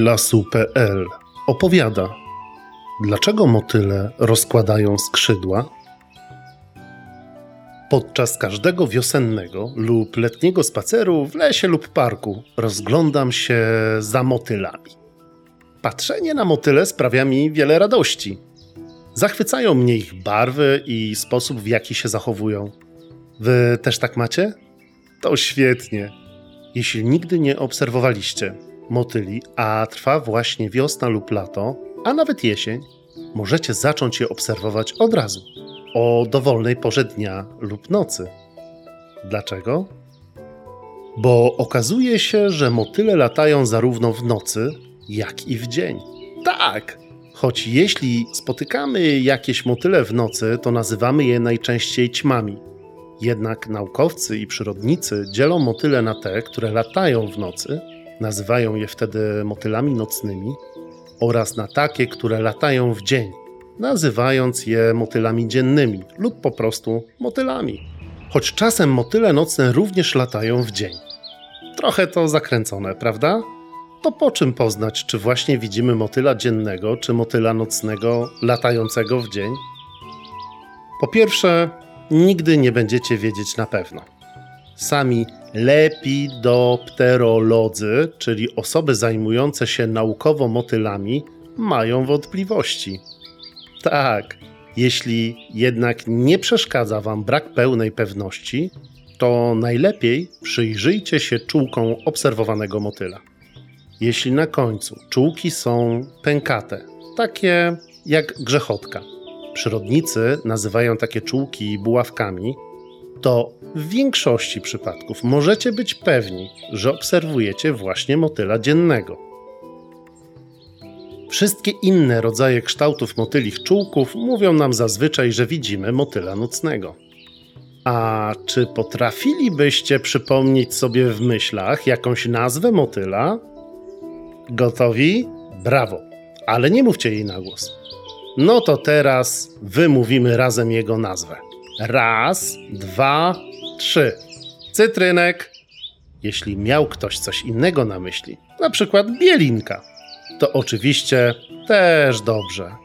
lasu.pl opowiada, dlaczego motyle rozkładają skrzydła? Podczas każdego wiosennego lub letniego spaceru w lesie lub parku rozglądam się za motylami. Patrzenie na motyle sprawia mi wiele radości. Zachwycają mnie ich barwy i sposób, w jaki się zachowują. Wy też tak macie? To świetnie. Jeśli nigdy nie obserwowaliście motyli, a trwa właśnie wiosna lub lato, a nawet jesień, możecie zacząć je obserwować od razu, o dowolnej porze dnia lub nocy. Dlaczego? Bo okazuje się, że motyle latają zarówno w nocy, jak i w dzień. Tak! Choć jeśli spotykamy jakieś motyle w nocy, to nazywamy je najczęściej ćmami. Jednak naukowcy i przyrodnicy dzielą motyle na te, które latają w nocy, nazywają je wtedy motylami nocnymi, oraz na takie, które latają w dzień, nazywając je motylami dziennymi lub po prostu motylami. Choć czasem motyle nocne również latają w dzień. Trochę to zakręcone, prawda? To po czym poznać, czy właśnie widzimy motyla dziennego, czy motyla nocnego latającego w dzień? Po pierwsze, nigdy nie będziecie wiedzieć na pewno. Sami lepidopterolodzy, czyli osoby zajmujące się naukowo motylami, mają wątpliwości. Tak, jeśli jednak nie przeszkadza Wam brak pełnej pewności, to najlepiej przyjrzyjcie się czółkom obserwowanego motyla. Jeśli na końcu czółki są pękate, takie jak grzechotka, przyrodnicy nazywają takie czółki buławkami, to w większości przypadków możecie być pewni, że obserwujecie właśnie motyla dziennego. Wszystkie inne rodzaje kształtów motylich czółków mówią nam zazwyczaj, że widzimy motyla nocnego. A czy potrafilibyście przypomnieć sobie w myślach jakąś nazwę motyla? Gotowi? Brawo! Ale nie mówcie jej na głos. No to teraz wymówimy razem jego nazwę. Raz, dwa, trzy. Cytrynek. Jeśli miał ktoś coś innego na myśli, na przykład bielinka, to oczywiście też dobrze.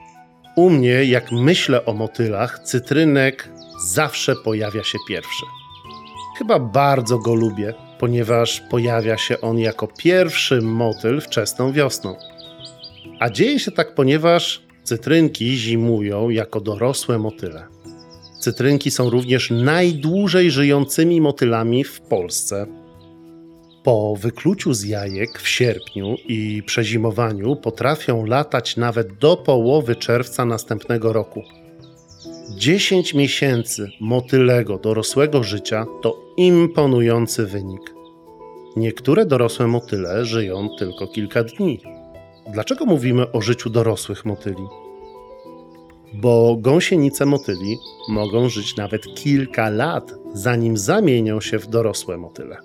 U mnie, jak myślę o motylach, cytrynek zawsze pojawia się pierwszy. Chyba bardzo go lubię, ponieważ pojawia się on jako pierwszy motyl wczesną wiosną. A dzieje się tak, ponieważ cytrynki zimują jako dorosłe motyle. Cytrynki są również najdłużej żyjącymi motylami w Polsce. Po wykluciu z jajek w sierpniu i przezimowaniu potrafią latać nawet do połowy czerwca następnego roku. 10 miesięcy motylego dorosłego życia to imponujący wynik. Niektóre dorosłe motyle żyją tylko kilka dni. Dlaczego mówimy o życiu dorosłych motyli? Bo gąsienice motyli mogą żyć nawet kilka lat, zanim zamienią się w dorosłe motyle.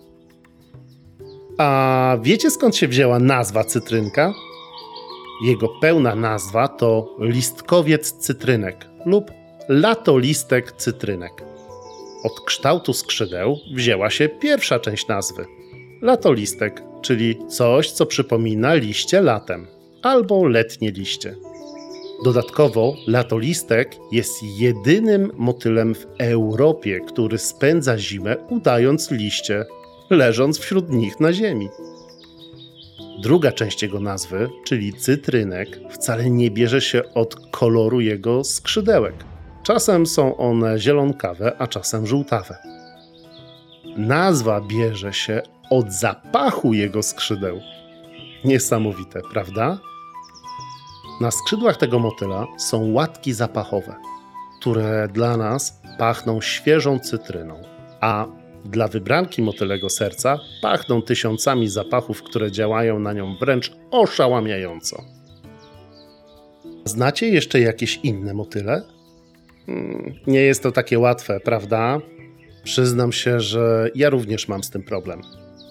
A wiecie skąd się wzięła nazwa cytrynka? Jego pełna nazwa to listkowiec cytrynek lub latolistek cytrynek. Od kształtu skrzydeł wzięła się pierwsza część nazwy latolistek, czyli coś, co przypomina liście latem albo letnie liście. Dodatkowo latolistek jest jedynym motylem w Europie, który spędza zimę udając liście, leżąc wśród nich na ziemi. Druga część jego nazwy, czyli cytrynek, wcale nie bierze się od koloru jego skrzydełek. Czasem są one zielonkawe, a czasem żółtawe. Nazwa bierze się od zapachu jego skrzydeł. Niesamowite, prawda? Na skrzydłach tego motyla są łatki zapachowe, które dla nas pachną świeżą cytryną, a dla wybranki motylego serca pachną tysiącami zapachów, które działają na nią wręcz oszałamiająco. Znacie jeszcze jakieś inne motyle? Hmm, nie jest to takie łatwe, prawda? Przyznam się, że ja również mam z tym problem.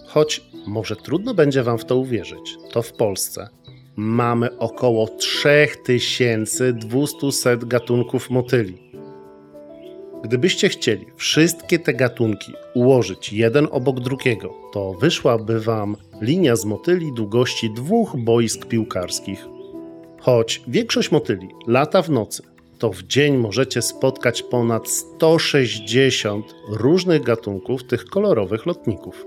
Choć może trudno będzie Wam w to uwierzyć, to w Polsce mamy około 3200 gatunków motyli. Gdybyście chcieli wszystkie te gatunki ułożyć jeden obok drugiego, to wyszłaby Wam linia z motyli długości dwóch boisk piłkarskich. Choć większość motyli lata w nocy, to w dzień możecie spotkać ponad 160 różnych gatunków tych kolorowych lotników.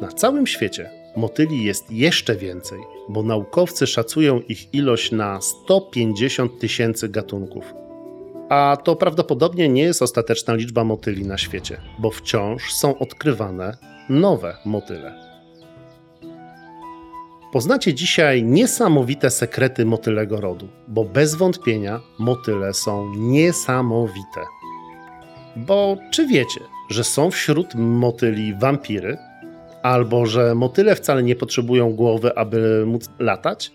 Na całym świecie motyli jest jeszcze więcej, bo naukowcy szacują ich ilość na 150 tysięcy gatunków. A to prawdopodobnie nie jest ostateczna liczba motyli na świecie, bo wciąż są odkrywane nowe motyle. Poznacie dzisiaj niesamowite sekrety motylego rodu, bo bez wątpienia motyle są niesamowite. Bo czy wiecie, że są wśród motyli wampiry, albo że motyle wcale nie potrzebują głowy, aby móc latać?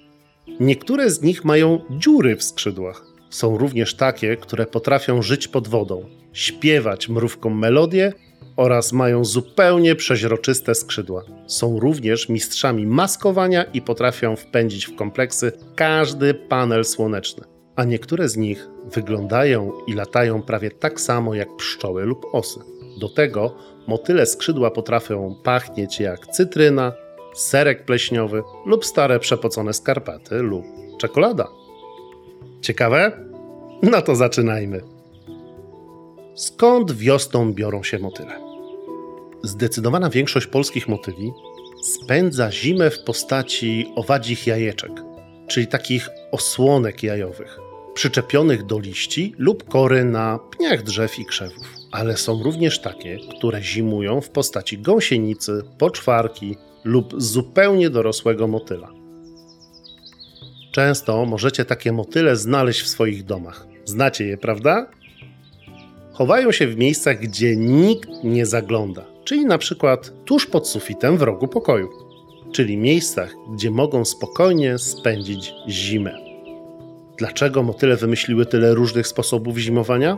Niektóre z nich mają dziury w skrzydłach. Są również takie, które potrafią żyć pod wodą, śpiewać mrówką melodię oraz mają zupełnie przeźroczyste skrzydła. Są również mistrzami maskowania i potrafią wpędzić w kompleksy każdy panel słoneczny. A niektóre z nich wyglądają i latają prawie tak samo jak pszczoły lub osy. Do tego motyle skrzydła potrafią pachnieć jak cytryna, serek pleśniowy lub stare przepocone skarpety lub czekolada. Ciekawe? No to zaczynajmy. Skąd wiosną biorą się motyle? Zdecydowana większość polskich motyli spędza zimę w postaci owadzich jajeczek, czyli takich osłonek jajowych, przyczepionych do liści lub kory na pniach drzew i krzewów. Ale są również takie, które zimują w postaci gąsienicy, poczwarki lub zupełnie dorosłego motyla. Często możecie takie motyle znaleźć w swoich domach. Znacie je, prawda? Chowają się w miejscach, gdzie nikt nie zagląda, czyli na przykład tuż pod sufitem w rogu pokoju, czyli miejscach, gdzie mogą spokojnie spędzić zimę. Dlaczego motyle wymyśliły tyle różnych sposobów zimowania?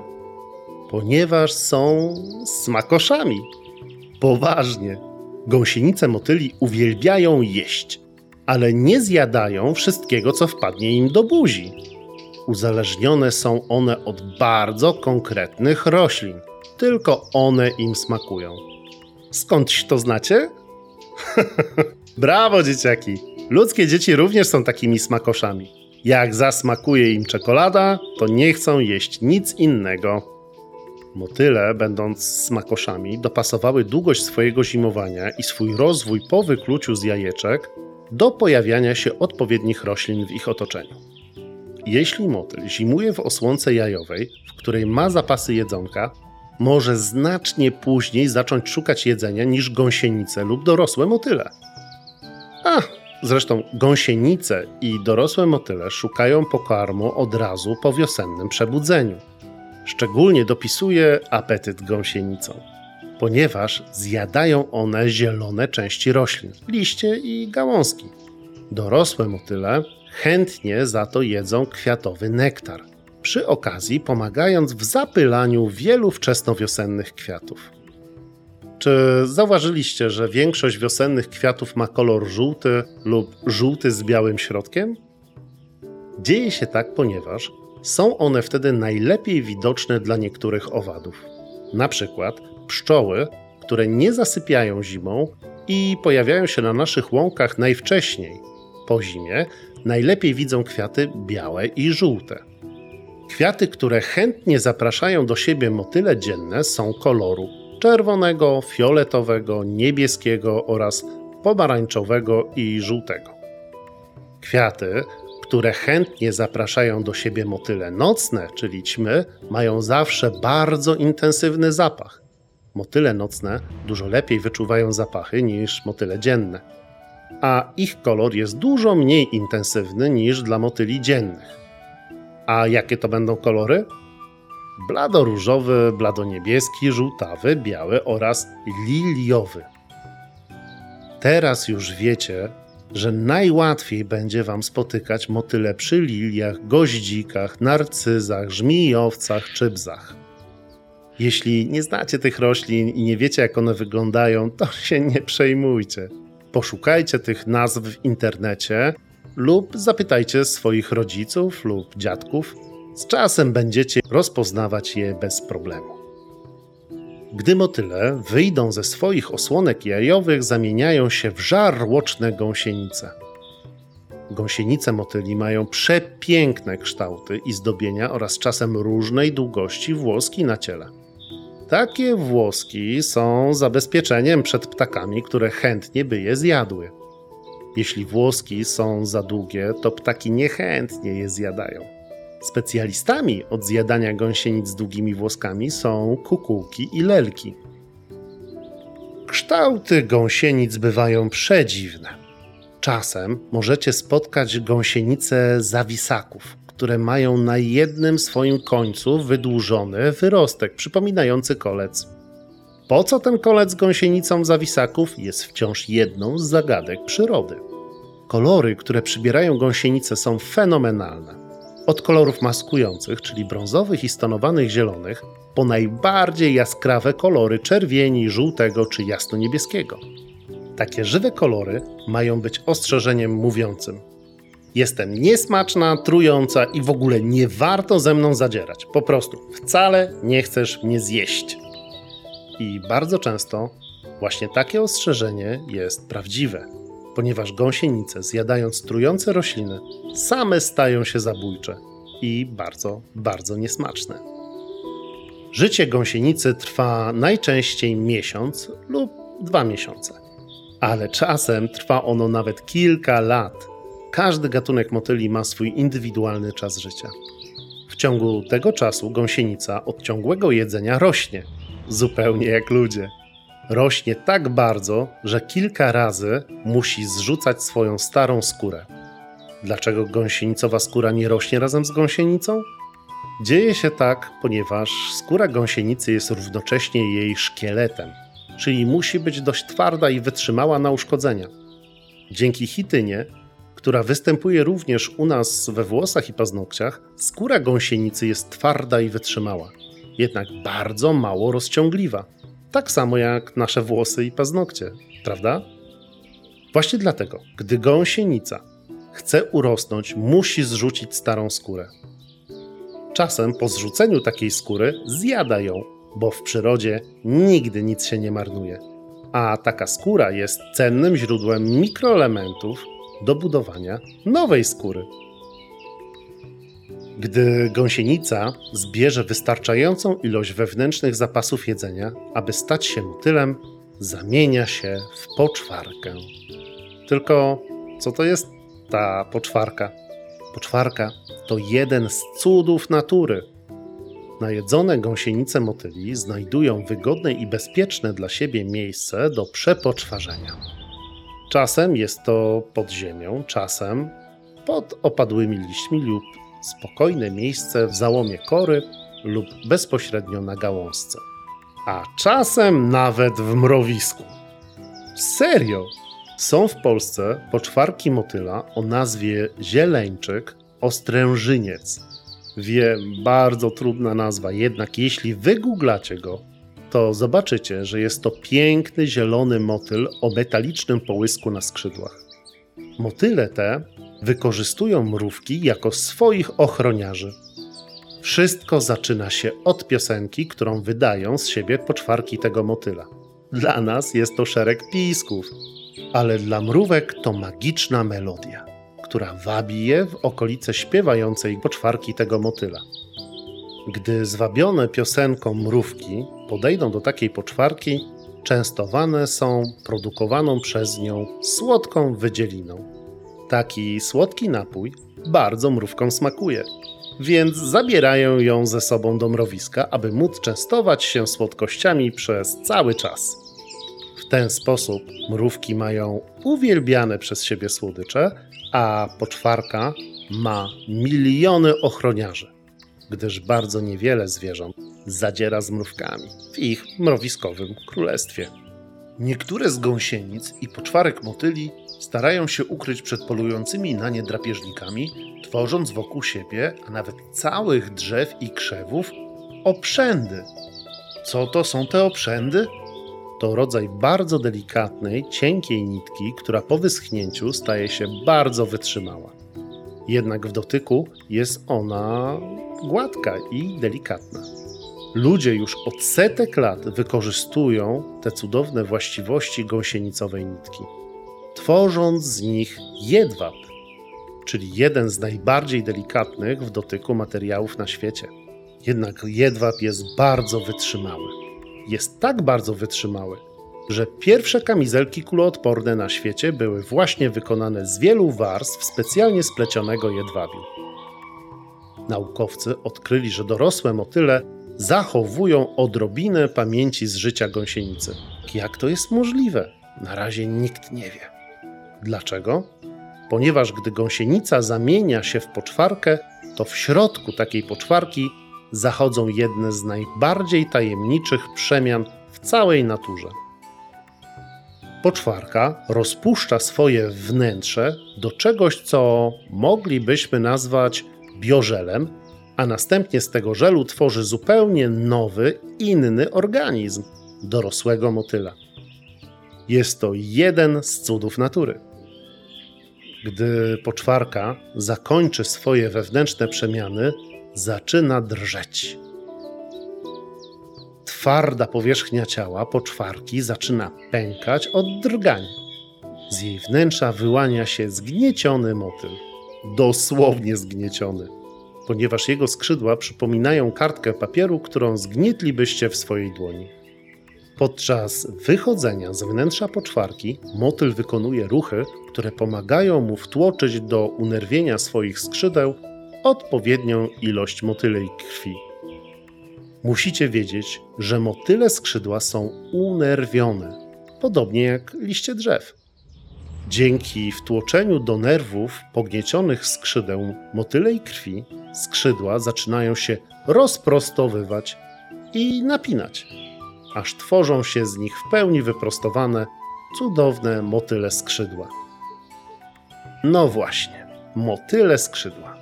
Ponieważ są smakoszami. Poważnie. Gąsienice motyli uwielbiają jeść, ale nie zjadają wszystkiego, co wpadnie im do buzi uzależnione są one od bardzo konkretnych roślin. Tylko one im smakują. Skądś to znacie? Brawo, dzieciaki! Ludzkie dzieci również są takimi smakoszami. Jak zasmakuje im czekolada, to nie chcą jeść nic innego. Motyle, będąc smakoszami, dopasowały długość swojego zimowania i swój rozwój po wykluciu z jajeczek do pojawiania się odpowiednich roślin w ich otoczeniu. Jeśli motyl zimuje w osłonce jajowej, w której ma zapasy jedzonka, może znacznie później zacząć szukać jedzenia niż gąsienice lub dorosłe motyle. A, zresztą gąsienice i dorosłe motyle szukają pokarmu od razu po wiosennym przebudzeniu. Szczególnie dopisuje apetyt gąsienicom, ponieważ zjadają one zielone części roślin, liście i gałązki. Dorosłe motyle chętnie za to jedzą kwiatowy nektar, przy okazji pomagając w zapylaniu wielu wczesnowiosennych kwiatów. Czy zauważyliście, że większość wiosennych kwiatów ma kolor żółty lub żółty z białym środkiem? Dzieje się tak, ponieważ są one wtedy najlepiej widoczne dla niektórych owadów. Na przykład pszczoły, które nie zasypiają zimą i pojawiają się na naszych łąkach najwcześniej po zimie, najlepiej widzą kwiaty białe i żółte. Kwiaty, które chętnie zapraszają do siebie motyle dzienne, są koloru czerwonego, fioletowego, niebieskiego oraz pomarańczowego i żółtego. Kwiaty, które chętnie zapraszają do siebie motyle nocne, czyli ćmy, mają zawsze bardzo intensywny zapach. Motyle nocne dużo lepiej wyczuwają zapachy niż motyle dzienne a ich kolor jest dużo mniej intensywny niż dla motyli dziennych. A jakie to będą kolory? Bladoróżowy, bladoniebieski, żółtawy, biały oraz liliowy. Teraz już wiecie, że najłatwiej będzie Wam spotykać motyle przy liliach, goździkach, narcyzach, żmijowcach czy bzach. Jeśli nie znacie tych roślin i nie wiecie, jak one wyglądają, to się nie przejmujcie poszukajcie tych nazw w internecie lub zapytajcie swoich rodziców lub dziadków, Z czasem będziecie rozpoznawać je bez problemu. Gdy motyle wyjdą ze swoich osłonek jajowych, zamieniają się w żarłoczne gąsienice. Gąsienice motyli mają przepiękne kształty i zdobienia oraz czasem różnej długości włoski na ciele. Takie włoski są zabezpieczeniem przed ptakami, które chętnie by je zjadły. Jeśli włoski są za długie, to ptaki niechętnie je zjadają. Specjalistami od zjadania gąsienic z długimi włoskami są kukułki i lelki. Kształty gąsienic bywają przedziwne. Czasem możecie spotkać gąsienice zawisaków, które mają na jednym swoim końcu wydłużony wyrostek przypominający kolec. Po co ten kolec gąsienicom zawisaków jest wciąż jedną z zagadek przyrody. Kolory, które przybierają gąsienice są fenomenalne. Od kolorów maskujących, czyli brązowych i stonowanych zielonych, po najbardziej jaskrawe kolory czerwieni, żółtego czy jasno-niebieskiego. Takie żywe kolory mają być ostrzeżeniem mówiącym: Jestem niesmaczna, trująca i w ogóle nie warto ze mną zadzierać. Po prostu wcale nie chcesz mnie zjeść. I bardzo często właśnie takie ostrzeżenie jest prawdziwe, ponieważ gąsienice, zjadając trujące rośliny, same stają się zabójcze i bardzo, bardzo niesmaczne. Życie gąsienicy trwa najczęściej miesiąc lub dwa miesiące, ale czasem trwa ono nawet kilka lat każdy gatunek motyli ma swój indywidualny czas życia. W ciągu tego czasu gąsienica od ciągłego jedzenia rośnie, zupełnie jak ludzie. Rośnie tak bardzo, że kilka razy musi zrzucać swoją starą skórę. Dlaczego gąsienicowa skóra nie rośnie razem z gąsienicą? Dzieje się tak, ponieważ skóra gąsienicy jest równocześnie jej szkieletem, czyli musi być dość twarda i wytrzymała na uszkodzenia. Dzięki chitynie która występuje również u nas we włosach i paznokciach, skóra gąsienicy jest twarda i wytrzymała, jednak bardzo mało rozciągliwa. Tak samo jak nasze włosy i paznokcie, prawda? Właśnie dlatego, gdy gąsienica chce urosnąć, musi zrzucić starą skórę. Czasem po zrzuceniu takiej skóry zjada ją, bo w przyrodzie nigdy nic się nie marnuje. A taka skóra jest cennym źródłem mikroelementów, do budowania nowej skóry. Gdy gąsienica zbierze wystarczającą ilość wewnętrznych zapasów jedzenia, aby stać się motylem, zamienia się w poczwarkę. Tylko co to jest ta poczwarka? Poczwarka to jeden z cudów natury. Najedzone gąsienice motyli znajdują wygodne i bezpieczne dla siebie miejsce do przepoczwarzenia. Czasem jest to pod ziemią, czasem pod opadłymi liśćmi lub spokojne miejsce w załomie kory lub bezpośrednio na gałązce. A czasem nawet w mrowisku. Serio! Są w Polsce poczwarki motyla o nazwie zieleńczyk ostrężyniec. Wiem, bardzo trudna nazwa, jednak jeśli wygooglacie go, to zobaczycie, że jest to piękny zielony motyl o metalicznym połysku na skrzydłach. Motyle te wykorzystują mrówki jako swoich ochroniarzy. Wszystko zaczyna się od piosenki, którą wydają z siebie poczwarki tego motyla. Dla nas jest to szereg pisków, ale dla mrówek to magiczna melodia, która wabi je w okolice śpiewającej poczwarki tego motyla. Gdy zwabione piosenką mrówki podejdą do takiej poczwarki, częstowane są produkowaną przez nią słodką wydzieliną. Taki słodki napój bardzo mrówkom smakuje, więc zabierają ją ze sobą do mrowiska, aby móc częstować się słodkościami przez cały czas. W ten sposób mrówki mają uwielbiane przez siebie słodycze, a poczwarka ma miliony ochroniarzy gdyż bardzo niewiele zwierząt zadziera z mrówkami w ich mrowiskowym królestwie. Niektóre z gąsienic i poczwarek motyli starają się ukryć przed polującymi na nie drapieżnikami, tworząc wokół siebie, a nawet całych drzew i krzewów, oprzędy. Co to są te oprzędy? To rodzaj bardzo delikatnej, cienkiej nitki, która po wyschnięciu staje się bardzo wytrzymała. Jednak w dotyku jest ona gładka i delikatna. Ludzie już od setek lat wykorzystują te cudowne właściwości gąsienicowej nitki, tworząc z nich jedwab, czyli jeden z najbardziej delikatnych w dotyku materiałów na świecie. Jednak jedwab jest bardzo wytrzymały. Jest tak bardzo wytrzymały, że pierwsze kamizelki kuloodporne na świecie były właśnie wykonane z wielu warstw specjalnie splecionego jedwabiu. Naukowcy odkryli, że dorosłe motyle zachowują odrobinę pamięci z życia gąsienicy. Jak to jest możliwe? Na razie nikt nie wie. Dlaczego? Ponieważ gdy gąsienica zamienia się w poczwarkę, to w środku takiej poczwarki zachodzą jedne z najbardziej tajemniczych przemian w całej naturze. Poczwarka rozpuszcza swoje wnętrze do czegoś, co moglibyśmy nazwać biożelem, a następnie z tego żelu tworzy zupełnie nowy, inny organizm dorosłego motyla. Jest to jeden z cudów natury. Gdy poczwarka zakończy swoje wewnętrzne przemiany, zaczyna drżeć. Twarda powierzchnia ciała poczwarki zaczyna pękać od drgań. Z jej wnętrza wyłania się zgnieciony motyl. Dosłownie zgnieciony, ponieważ jego skrzydła przypominają kartkę papieru, którą zgnietlibyście w swojej dłoni. Podczas wychodzenia z wnętrza poczwarki motyl wykonuje ruchy, które pomagają mu wtłoczyć do unerwienia swoich skrzydeł odpowiednią ilość motylej krwi. Musicie wiedzieć, że motyle skrzydła są unerwione, podobnie jak liście drzew. Dzięki wtłoczeniu do nerwów pogniecionych skrzydeł motylej krwi, skrzydła zaczynają się rozprostowywać i napinać, aż tworzą się z nich w pełni wyprostowane, cudowne motyle skrzydła. No właśnie, motyle skrzydła.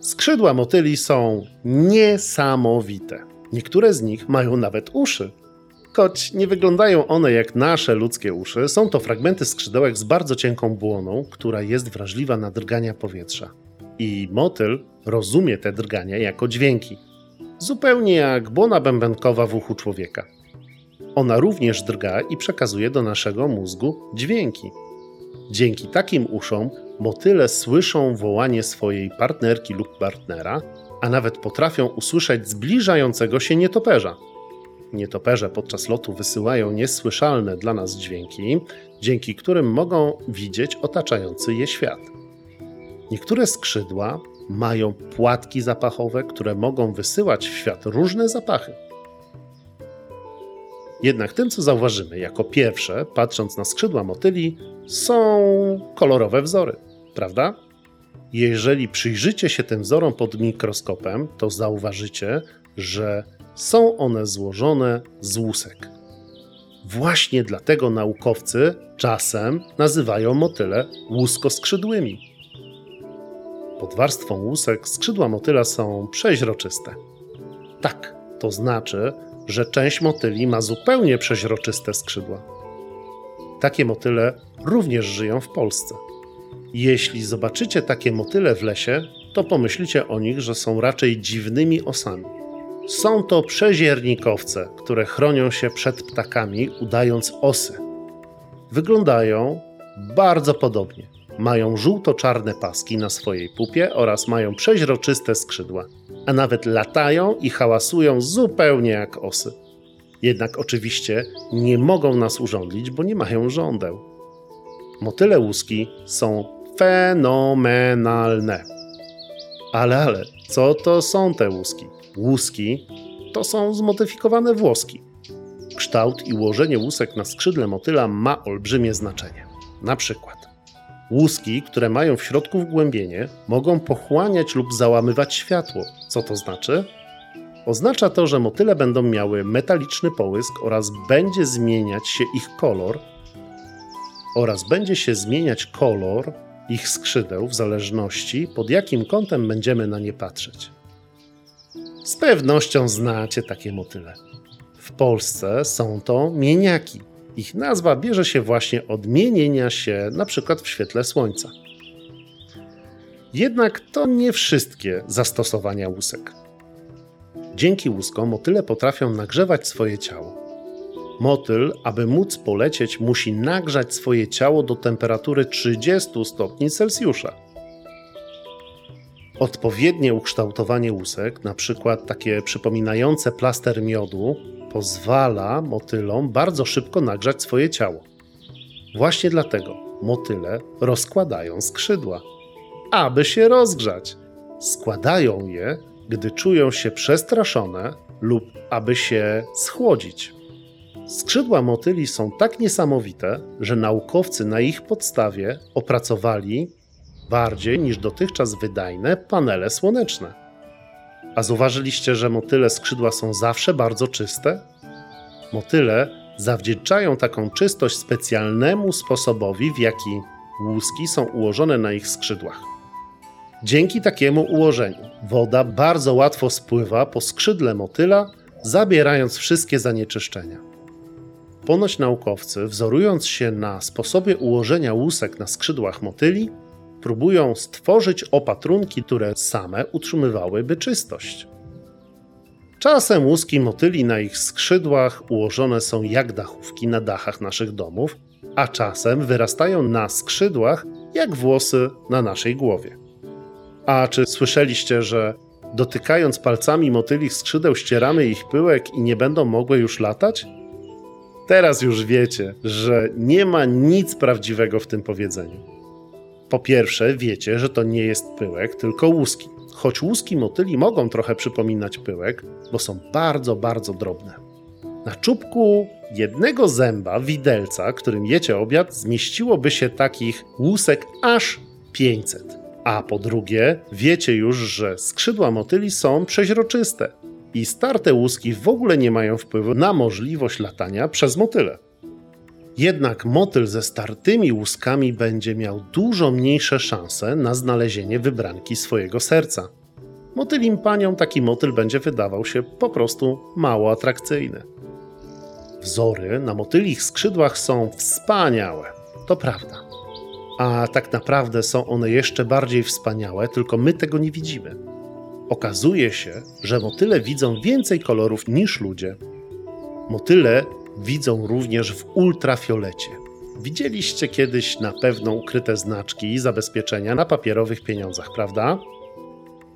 Skrzydła motyli są niesamowite. Niektóre z nich mają nawet uszy. Choć nie wyglądają one jak nasze ludzkie uszy, są to fragmenty skrzydełek z bardzo cienką błoną, która jest wrażliwa na drgania powietrza. I motyl rozumie te drgania jako dźwięki. Zupełnie jak błona bębenkowa w uchu człowieka. Ona również drga i przekazuje do naszego mózgu dźwięki. Dzięki takim uszom motyle słyszą wołanie swojej partnerki lub partnera, a nawet potrafią usłyszeć zbliżającego się nietoperza. Nietoperze podczas lotu wysyłają niesłyszalne dla nas dźwięki, dzięki którym mogą widzieć otaczający je świat. Niektóre skrzydła mają płatki zapachowe, które mogą wysyłać w świat różne zapachy. Jednak tym, co zauważymy jako pierwsze, patrząc na skrzydła motyli, są kolorowe wzory, prawda? Jeżeli przyjrzycie się tym wzorom pod mikroskopem, to zauważycie, że są one złożone z łusek. Właśnie dlatego naukowcy czasem nazywają motyle łuskoskrzydłymi. Pod warstwą łusek skrzydła motyla są przeźroczyste. Tak, to znaczy, że część motyli ma zupełnie przeźroczyste skrzydła. Takie motyle również żyją w Polsce. Jeśli zobaczycie takie motyle w lesie, to pomyślicie o nich, że są raczej dziwnymi osami. Są to przeziernikowce, które chronią się przed ptakami, udając osy. Wyglądają bardzo podobnie. Mają żółto-czarne paski na swojej pupie oraz mają przeźroczyste skrzydła, a nawet latają i hałasują zupełnie jak osy. Jednak oczywiście nie mogą nas urządlić, bo nie mają żądeł. Motyle łuski są fenomenalne. Ale, ale, co to są te łuski? Łuski to są zmodyfikowane włoski. Kształt i ułożenie łusek na skrzydle motyla ma olbrzymie znaczenie. Na przykład łuski, które mają w środku wgłębienie, mogą pochłaniać lub załamywać światło. Co to znaczy? Oznacza to, że motyle będą miały metaliczny połysk oraz będzie zmieniać się ich kolor oraz będzie się zmieniać kolor ich skrzydeł w zależności pod jakim kątem będziemy na nie patrzeć. Z pewnością znacie takie motyle. W Polsce są to mieniaki. Ich nazwa bierze się właśnie od mienienia się np. w świetle słońca. Jednak to nie wszystkie zastosowania łusek. Dzięki łuskom motyle potrafią nagrzewać swoje ciało. Motyl, aby móc polecieć, musi nagrzać swoje ciało do temperatury 30 stopni Celsjusza. Odpowiednie ukształtowanie łusek, na przykład takie przypominające plaster miodu, pozwala motylom bardzo szybko nagrzać swoje ciało. Właśnie dlatego motyle rozkładają skrzydła, aby się rozgrzać. Składają je, gdy czują się przestraszone lub aby się schłodzić. Skrzydła motyli są tak niesamowite, że naukowcy na ich podstawie opracowali bardziej niż dotychczas wydajne panele słoneczne. A zauważyliście, że motyle skrzydła są zawsze bardzo czyste? Motyle zawdzięczają taką czystość specjalnemu sposobowi, w jaki łuski są ułożone na ich skrzydłach. Dzięki takiemu ułożeniu woda bardzo łatwo spływa po skrzydle motyla, zabierając wszystkie zanieczyszczenia. Ponoć naukowcy, wzorując się na sposobie ułożenia łusek na skrzydłach motyli, próbują stworzyć opatrunki, które same utrzymywałyby czystość. Czasem łuski motyli na ich skrzydłach ułożone są jak dachówki na dachach naszych domów, a czasem wyrastają na skrzydłach jak włosy na naszej głowie. A czy słyszeliście, że dotykając palcami motylich skrzydeł ścieramy ich pyłek i nie będą mogły już latać? Teraz już wiecie, że nie ma nic prawdziwego w tym powiedzeniu. Po pierwsze, wiecie, że to nie jest pyłek, tylko łuski. Choć łuski motyli mogą trochę przypominać pyłek, bo są bardzo, bardzo drobne. Na czubku jednego zęba widelca, którym jecie obiad, zmieściłoby się takich łusek aż 500. A po drugie, wiecie już, że skrzydła motyli są przeźroczyste, i starte łuski w ogóle nie mają wpływu na możliwość latania przez motyle. Jednak motyl ze startymi łuskami będzie miał dużo mniejsze szanse na znalezienie wybranki swojego serca. Motylim paniom taki motyl będzie wydawał się po prostu mało atrakcyjny. Wzory na motylich skrzydłach są wspaniałe, to prawda. A tak naprawdę są one jeszcze bardziej wspaniałe, tylko my tego nie widzimy. Okazuje się, że motyle widzą więcej kolorów niż ludzie. Motyle widzą również w ultrafiolecie. Widzieliście kiedyś na pewno ukryte znaczki i zabezpieczenia na papierowych pieniądzach, prawda?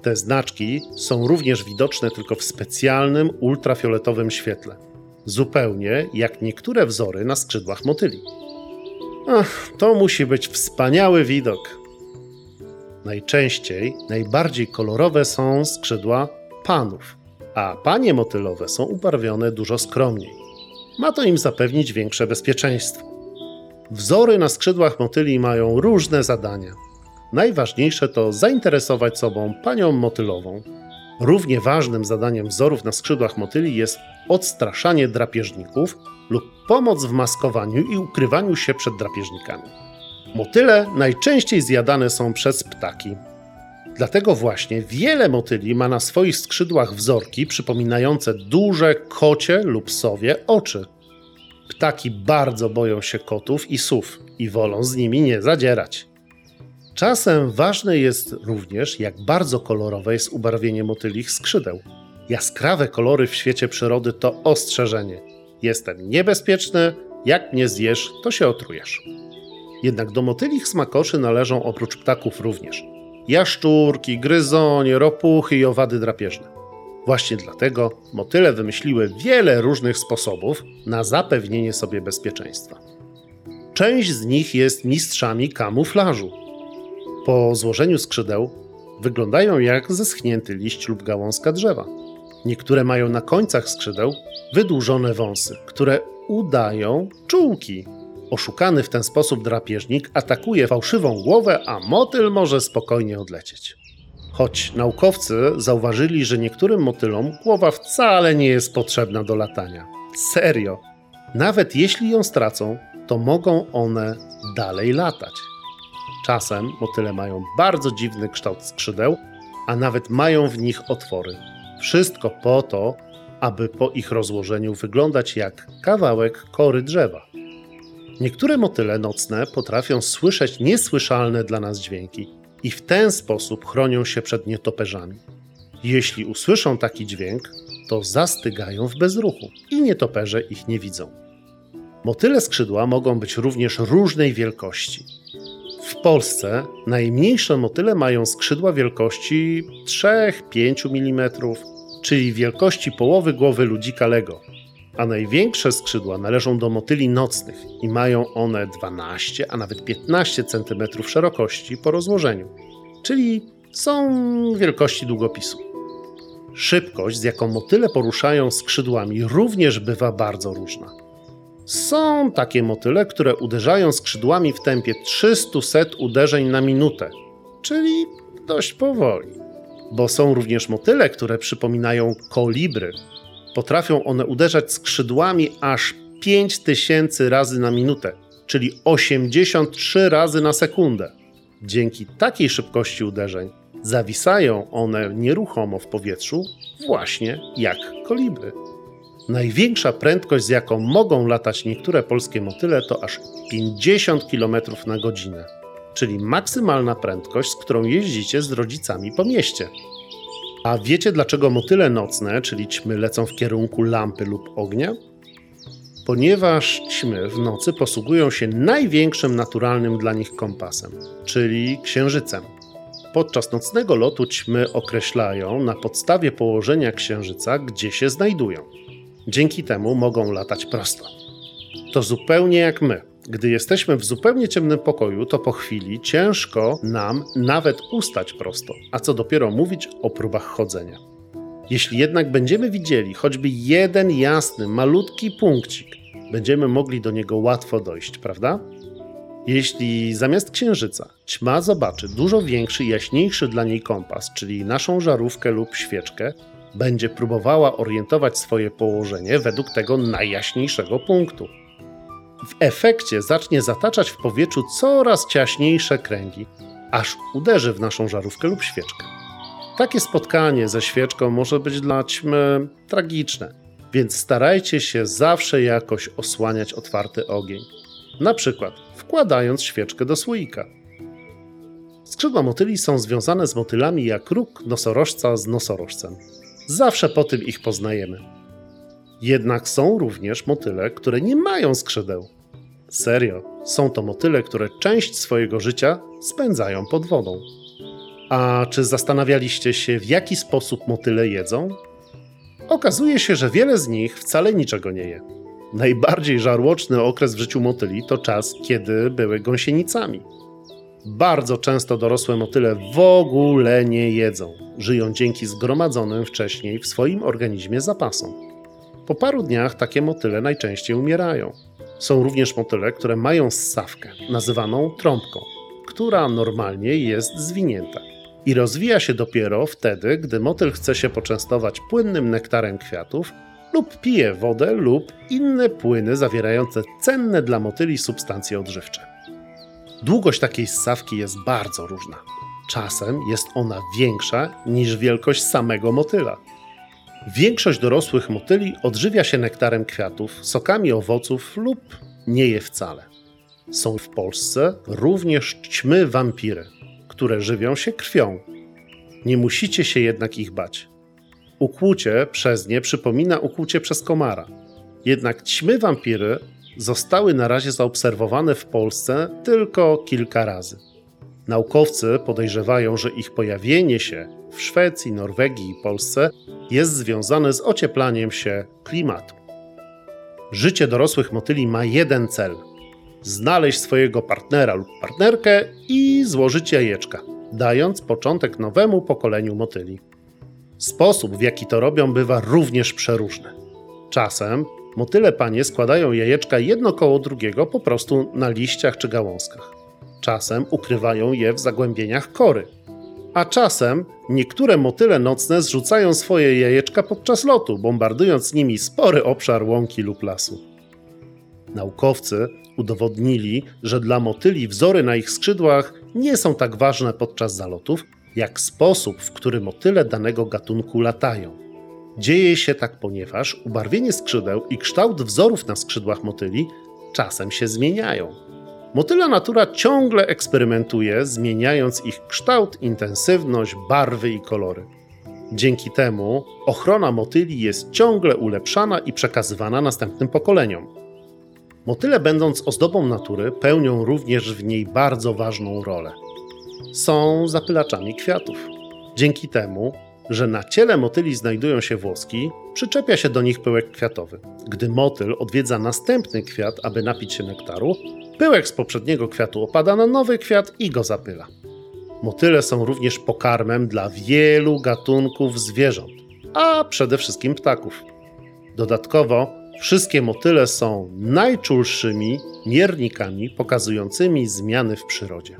Te znaczki są również widoczne tylko w specjalnym ultrafioletowym świetle, zupełnie jak niektóre wzory na skrzydłach motyli. Ach, to musi być wspaniały widok. Najczęściej najbardziej kolorowe są skrzydła panów, a panie motylowe są ubarwione dużo skromniej. Ma to im zapewnić większe bezpieczeństwo. Wzory na skrzydłach motyli mają różne zadania. Najważniejsze to zainteresować sobą panią motylową. Równie ważnym zadaniem wzorów na skrzydłach motyli jest odstraszanie drapieżników lub pomoc w maskowaniu i ukrywaniu się przed drapieżnikami. Motyle najczęściej zjadane są przez ptaki. Dlatego właśnie wiele motyli ma na swoich skrzydłach wzorki przypominające duże kocie lub sowie oczy. Ptaki bardzo boją się kotów i sów i wolą z nimi nie zadzierać. Czasem ważne jest również, jak bardzo kolorowe jest ubarwienie motylich skrzydeł. Jaskrawe kolory w świecie przyrody to ostrzeżenie. Jestem niebezpieczny, jak mnie zjesz, to się otrujesz. Jednak do motylich smakoszy należą oprócz ptaków również jaszczurki, gryzonie, ropuchy i owady drapieżne. Właśnie dlatego motyle wymyśliły wiele różnych sposobów na zapewnienie sobie bezpieczeństwa. Część z nich jest mistrzami kamuflażu. Po złożeniu skrzydeł wyglądają jak zeschnięty liść lub gałązka drzewa. Niektóre mają na końcach skrzydeł wydłużone wąsy, które udają czułki, Oszukany w ten sposób drapieżnik atakuje fałszywą głowę, a motyl może spokojnie odlecieć. Choć naukowcy zauważyli, że niektórym motylom głowa wcale nie jest potrzebna do latania. Serio. Nawet jeśli ją stracą, to mogą one dalej latać. Czasem motyle mają bardzo dziwny kształt skrzydeł, a nawet mają w nich otwory. Wszystko po to, aby po ich rozłożeniu wyglądać jak kawałek kory drzewa. Niektóre motyle nocne potrafią słyszeć niesłyszalne dla nas dźwięki. i w ten sposób chronią się przed nietoperzami. Jeśli usłyszą taki dźwięk, to zastygają w bezruchu i nietoperze ich nie widzą. Motyle skrzydła mogą być również różnej wielkości. W Polsce najmniejsze motyle mają skrzydła wielkości 3-5 mm, czyli wielkości połowy głowy ludzika Lego, a największe skrzydła należą do motyli nocnych i mają one 12, a nawet 15 cm szerokości po rozłożeniu, czyli są wielkości długopisu. Szybkość, z jaką motyle poruszają skrzydłami, również bywa bardzo różna. Są takie motyle, które uderzają skrzydłami w tempie 300 uderzeń na minutę, czyli dość powoli. Bo są również motyle, które przypominają kolibry. Potrafią one uderzać skrzydłami aż 5000 razy na minutę, czyli 83 razy na sekundę. Dzięki takiej szybkości uderzeń zawisają one nieruchomo w powietrzu, właśnie jak kolibry. Największa prędkość, z jaką mogą latać niektóre polskie motyle, to aż 50 km na godzinę, czyli maksymalna prędkość, z którą jeździcie z rodzicami po mieście. A wiecie dlaczego motyle nocne, czyli ćmy, lecą w kierunku lampy lub ognia? Ponieważ ćmy w nocy posługują się największym naturalnym dla nich kompasem, czyli księżycem. Podczas nocnego lotu ćmy określają na podstawie położenia księżyca, gdzie się znajdują. Dzięki temu mogą latać prosto. To zupełnie jak my. Gdy jesteśmy w zupełnie ciemnym pokoju, to po chwili ciężko nam nawet ustać prosto, a co dopiero mówić o próbach chodzenia. Jeśli jednak będziemy widzieli choćby jeden jasny, malutki punkcik, będziemy mogli do niego łatwo dojść, prawda? Jeśli zamiast księżyca ćma zobaczy dużo większy, jaśniejszy dla niej kompas, czyli naszą żarówkę lub świeczkę, będzie próbowała orientować swoje położenie według tego najjaśniejszego punktu. W efekcie zacznie zataczać w powietrzu coraz ciaśniejsze kręgi, aż uderzy w naszą żarówkę lub świeczkę. Takie spotkanie ze świeczką może być dla ćmy tragiczne, więc starajcie się zawsze jakoś osłaniać otwarty ogień. Na przykład wkładając świeczkę do słoika. Skrzydła motyli są związane z motylami jak róg nosorożca z nosorożcem. Zawsze po tym ich poznajemy. Jednak są również motyle, które nie mają skrzydeł. Serio, są to motyle, które część swojego życia spędzają pod wodą. A czy zastanawialiście się, w jaki sposób motyle jedzą? Okazuje się, że wiele z nich wcale niczego nie je. Najbardziej żarłoczny okres w życiu motyli to czas, kiedy były gąsienicami. Bardzo często dorosłe motyle w ogóle nie jedzą. Żyją dzięki zgromadzonym wcześniej w swoim organizmie zapasom. Po paru dniach takie motyle najczęściej umierają. Są również motyle, które mają ssawkę, nazywaną trąbką, która normalnie jest zwinięta i rozwija się dopiero wtedy, gdy motyl chce się poczęstować płynnym nektarem kwiatów lub pije wodę lub inne płyny zawierające cenne dla motyli substancje odżywcze. Długość takiej ssawki jest bardzo różna. Czasem jest ona większa niż wielkość samego motyla. Większość dorosłych motyli odżywia się nektarem kwiatów, sokami owoców lub nie je wcale. Są w Polsce również ćmy wampiry, które żywią się krwią. Nie musicie się jednak ich bać. Ukłucie przez nie przypomina ukłucie przez komara. Jednak ćmy wampiry zostały na razie zaobserwowane w Polsce tylko kilka razy. Naukowcy podejrzewają, że ich pojawienie się w Szwecji, Norwegii i Polsce jest związane z ocieplaniem się klimatu. Życie dorosłych motyli ma jeden cel: znaleźć swojego partnera lub partnerkę i złożyć jajeczka, dając początek nowemu pokoleniu motyli. Sposób, w jaki to robią, bywa również przeróżny. Czasem Motyle panie składają jajeczka jedno koło drugiego po prostu na liściach czy gałązkach. Czasem ukrywają je w zagłębieniach kory. A czasem niektóre motyle nocne zrzucają swoje jajeczka podczas lotu, bombardując nimi spory obszar łąki lub lasu. Naukowcy udowodnili, że dla motyli wzory na ich skrzydłach nie są tak ważne podczas zalotów, jak sposób, w który motyle danego gatunku latają. Dzieje się tak, ponieważ ubarwienie skrzydeł i kształt wzorów na skrzydłach motyli czasem się zmieniają. Motyla natura ciągle eksperymentuje, zmieniając ich kształt, intensywność, barwy i kolory. Dzięki temu ochrona motyli jest ciągle ulepszana i przekazywana następnym pokoleniom. Motyle, będąc ozdobą natury, pełnią również w niej bardzo ważną rolę. Są zapylaczami kwiatów. Dzięki temu, że na ciele motyli znajdują się włoski, przyczepia się do nich pyłek kwiatowy. Gdy motyl odwiedza następny kwiat, aby napić się nektaru, pyłek z poprzedniego kwiatu opada na nowy kwiat i go zapyla. Motyle są również pokarmem dla wielu gatunków zwierząt, a przede wszystkim ptaków. Dodatkowo, wszystkie motyle są najczulszymi miernikami pokazującymi zmiany w przyrodzie.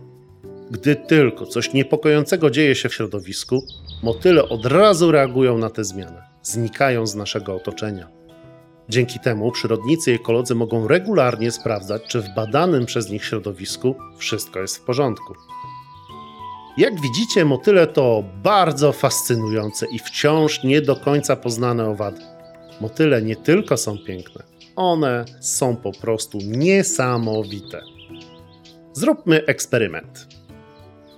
Gdy tylko coś niepokojącego dzieje się w środowisku, motyle od razu reagują na tę zmianę, znikają z naszego otoczenia. Dzięki temu przyrodnicy i ekolodzy mogą regularnie sprawdzać, czy w badanym przez nich środowisku wszystko jest w porządku. Jak widzicie, motyle to bardzo fascynujące i wciąż nie do końca poznane owady. Motyle nie tylko są piękne, one są po prostu niesamowite. Zróbmy eksperyment.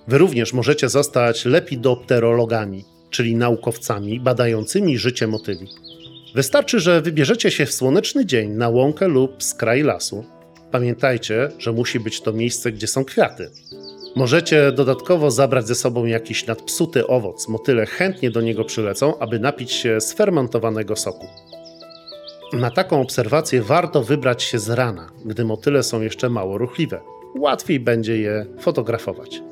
Wy również możecie zostać lepidopterologami, czyli naukowcami badającymi życie motyli. Wystarczy, że wybierzecie się w słoneczny dzień na łąkę lub skraj lasu. Pamiętajcie, że musi być to miejsce, gdzie są kwiaty. Możecie dodatkowo zabrać ze sobą jakiś nadpsuty owoc. Motyle chętnie do niego przylecą, aby napić się sfermentowanego soku. Na taką obserwację warto wybrać się z rana, gdy motyle są jeszcze mało ruchliwe. Łatwiej będzie je fotografować.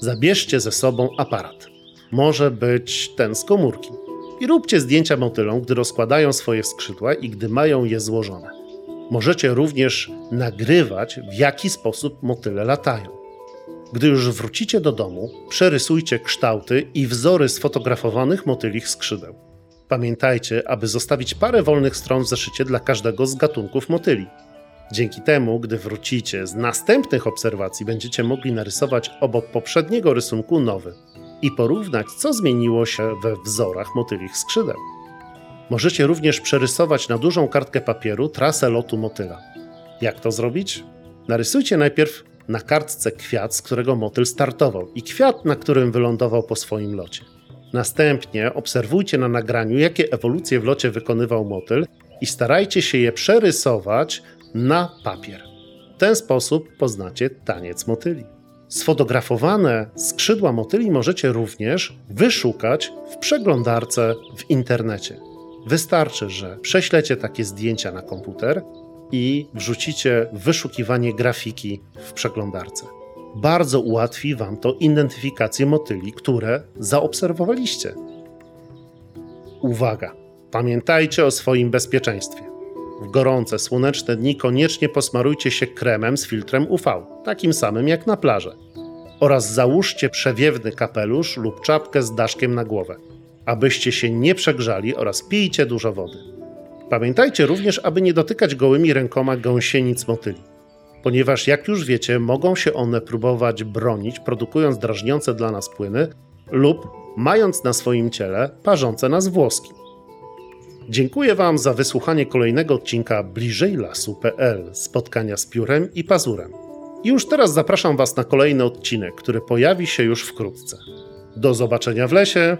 Zabierzcie ze sobą aparat. Może być ten z komórki. I róbcie zdjęcia motylom, gdy rozkładają swoje skrzydła i gdy mają je złożone. Możecie również nagrywać, w jaki sposób motyle latają. Gdy już wrócicie do domu, przerysujcie kształty i wzory sfotografowanych motylich skrzydeł. Pamiętajcie, aby zostawić parę wolnych stron w zeszycie dla każdego z gatunków motyli. Dzięki temu, gdy wrócicie z następnych obserwacji, będziecie mogli narysować obok poprzedniego rysunku nowy i porównać, co zmieniło się we wzorach motylich skrzydeł. Możecie również przerysować na dużą kartkę papieru trasę lotu motyla. Jak to zrobić? Narysujcie najpierw na kartce kwiat, z którego motyl startował i kwiat, na którym wylądował po swoim locie. Następnie obserwujcie na nagraniu, jakie ewolucje w locie wykonywał motyl i starajcie się je przerysować na papier. W ten sposób poznacie taniec motyli. Sfotografowane skrzydła motyli możecie również wyszukać w przeglądarce w internecie. Wystarczy, że prześlecie takie zdjęcia na komputer i wrzucicie wyszukiwanie grafiki w przeglądarce. Bardzo ułatwi Wam to identyfikację motyli, które zaobserwowaliście. Uwaga! Pamiętajcie o swoim bezpieczeństwie. W gorące, słoneczne dni koniecznie posmarujcie się kremem z filtrem UV, takim samym jak na plaży. Oraz załóżcie przewiewny kapelusz lub czapkę z daszkiem na głowę, abyście się nie przegrzali oraz pijcie dużo wody. Pamiętajcie również, aby nie dotykać gołymi rękoma gąsienic motyli, ponieważ jak już wiecie, mogą się one próbować bronić, produkując drażniące dla nas płyny lub mając na swoim ciele parzące nas włoski. Dziękuję Wam za wysłuchanie kolejnego odcinka Bliżej Lasu.pl spotkania z piórem i pazurem. I już teraz zapraszam Was na kolejny odcinek, który pojawi się już wkrótce. Do zobaczenia w lesie.